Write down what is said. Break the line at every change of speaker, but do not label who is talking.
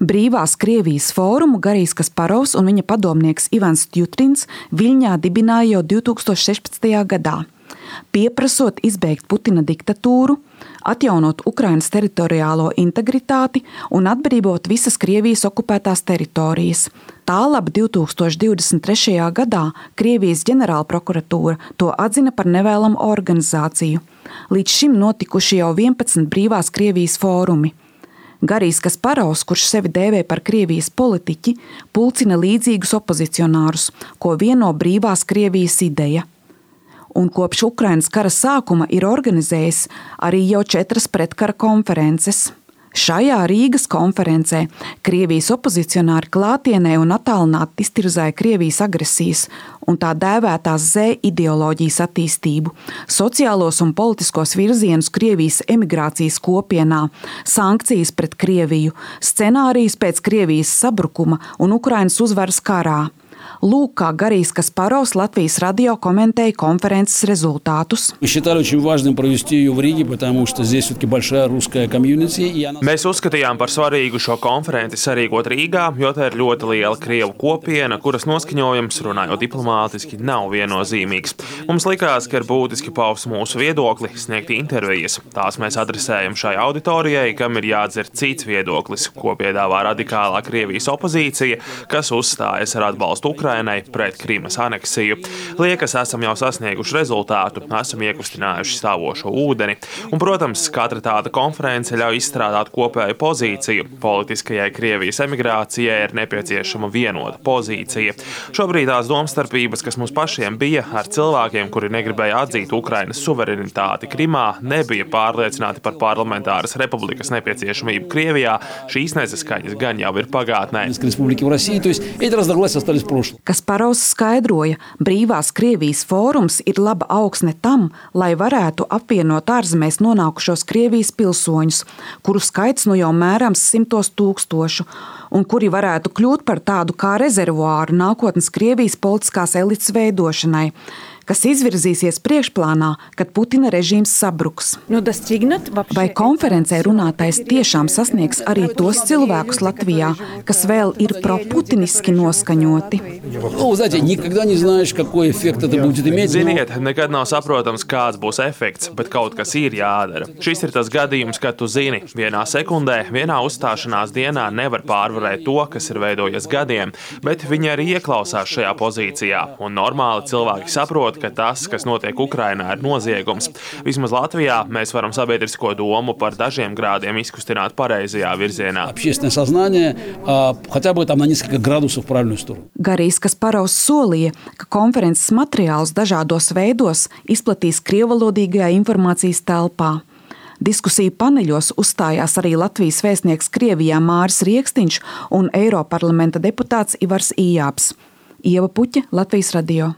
Brīvās Krievijas fórumu Garijs Kasparovs un viņa padomnieks Ivans Jutrins Viļņā dibināja jau 2016. gadā. Pieprasot izbeigt Putina diktatūru, atjaunot Ukrainas teritoriālo integritāti un atbrīvot visas Krievijas okupētās teritorijas. Tālāk 2023. gadā Krievijas ģenerālprokuratūra to atzina par nevēlamu organizāciju. Līdz šim notikuši jau 11 brīvās Krievijas fórumi. Garijs Kasparovs, kurš sevi dēvē par Krievijas politiķi, pulcina līdzīgus opozicionārus, ko vieno brīvās Krievijas ideja. Un kopš Ukrainas kara sākuma ir organizējis arī jau četras pretkara konferences. Šajā Rīgas konferencē Krievijas opozicionāri klātienē un attālināti iztirzāja Krievijas agresijas un tā dēvētās Z ideoloģijas attīstību, sociālos un politiskos virzienus Krievijas emigrācijas kopienā, sankcijas pret Krieviju, scenārijus pēc Krievijas sabrukuma un Ukrainas uzvaras karā. Lūk, kā Garijs Kasparovs Latvijas radio komentēja konferences rezultātus.
Mēs uzskatījām par svarīgu šo konferenci sarīkot Rīgā, jo tā ir ļoti liela Krievu kopiena, kuras noskaņojums, runājot diplomātiski, nav viennozīmīgs. Mums likās, ka ir būtiski paust mūsu viedokli, sniegt intervijas. Tās mēs adresējam šai auditorijai, kam ir jādzird cits viedoklis, ko piedāvā radikālā Krievijas opozīcija, kas uzstājas ar atbalstu. Ukrainai pret Krīmas aneksiju. Liekas, esam jau sasnieguši rezultātu, esam iekustinājuši stāvošo ūdeni. Un, protams, katra tāda konference ļauj izstrādāt kopēju pozīciju. Politiskajai Krievijas emigrācijai ir nepieciešama vienota pozīcija. Šobrīd tās domstarpības, kas mums pašiem bija ar cilvēkiem, kuri negribēja atzīt Ukrainas suverenitāti Krimā, nebija pārliecināti par parlamentāras republikas nepieciešamību Krievijā. Šīs nesaskaņas gan jau ir pagātnē.
Kasparovs skaidroja, brīvās Krievijas fórums ir laba augsne tam, lai varētu apvienot ārzemēs nonākušos Krievijas pilsoņus, kuru skaits nu jau mērams simtos tūkstošu, un kuri varētu kļūt par tādu kā rezervuāru nākotnes Krievijas politiskās elites veidošanai kas izvirzīsies priekšplānā, kad Putina režīms sabruks. Nu, Vai konferencē runātais tiešām sasniegs arī tos cilvēkus Latvijā, kas vēl ir proputiniski noskaņoti?
Ziniet, nekad nav saprotams, kāds būs efekts, bet kaut kas ir jādara. Šis ir tas gadījums, kad tu zini, vienā sekundē, vienā uzstāšanās dienā nevar pārvarēt to, kas ir veidojies gadiem, bet viņi arī ieklausās šajā pozīcijā, un normāli cilvēki saprot, ka tas, kas notiek Ukrainā, ir noziegums. Vismaz Latvijā mēs varam sabiedrisko domu par dažiem grādiem izkustināt pareizajā virzienā.
Garīs Kasparovs solīja, ka konferences materiālus dažādos veidos izplatīs krievalodīgajā informācijas telpā. Diskusiju paneļos uzstājās arī Latvijas vēstnieks Krievijā Māris Rieksniņš un Eiroparlamenta deputāts Ivars Ījāps. Ieva Puķa, Latvijas radio.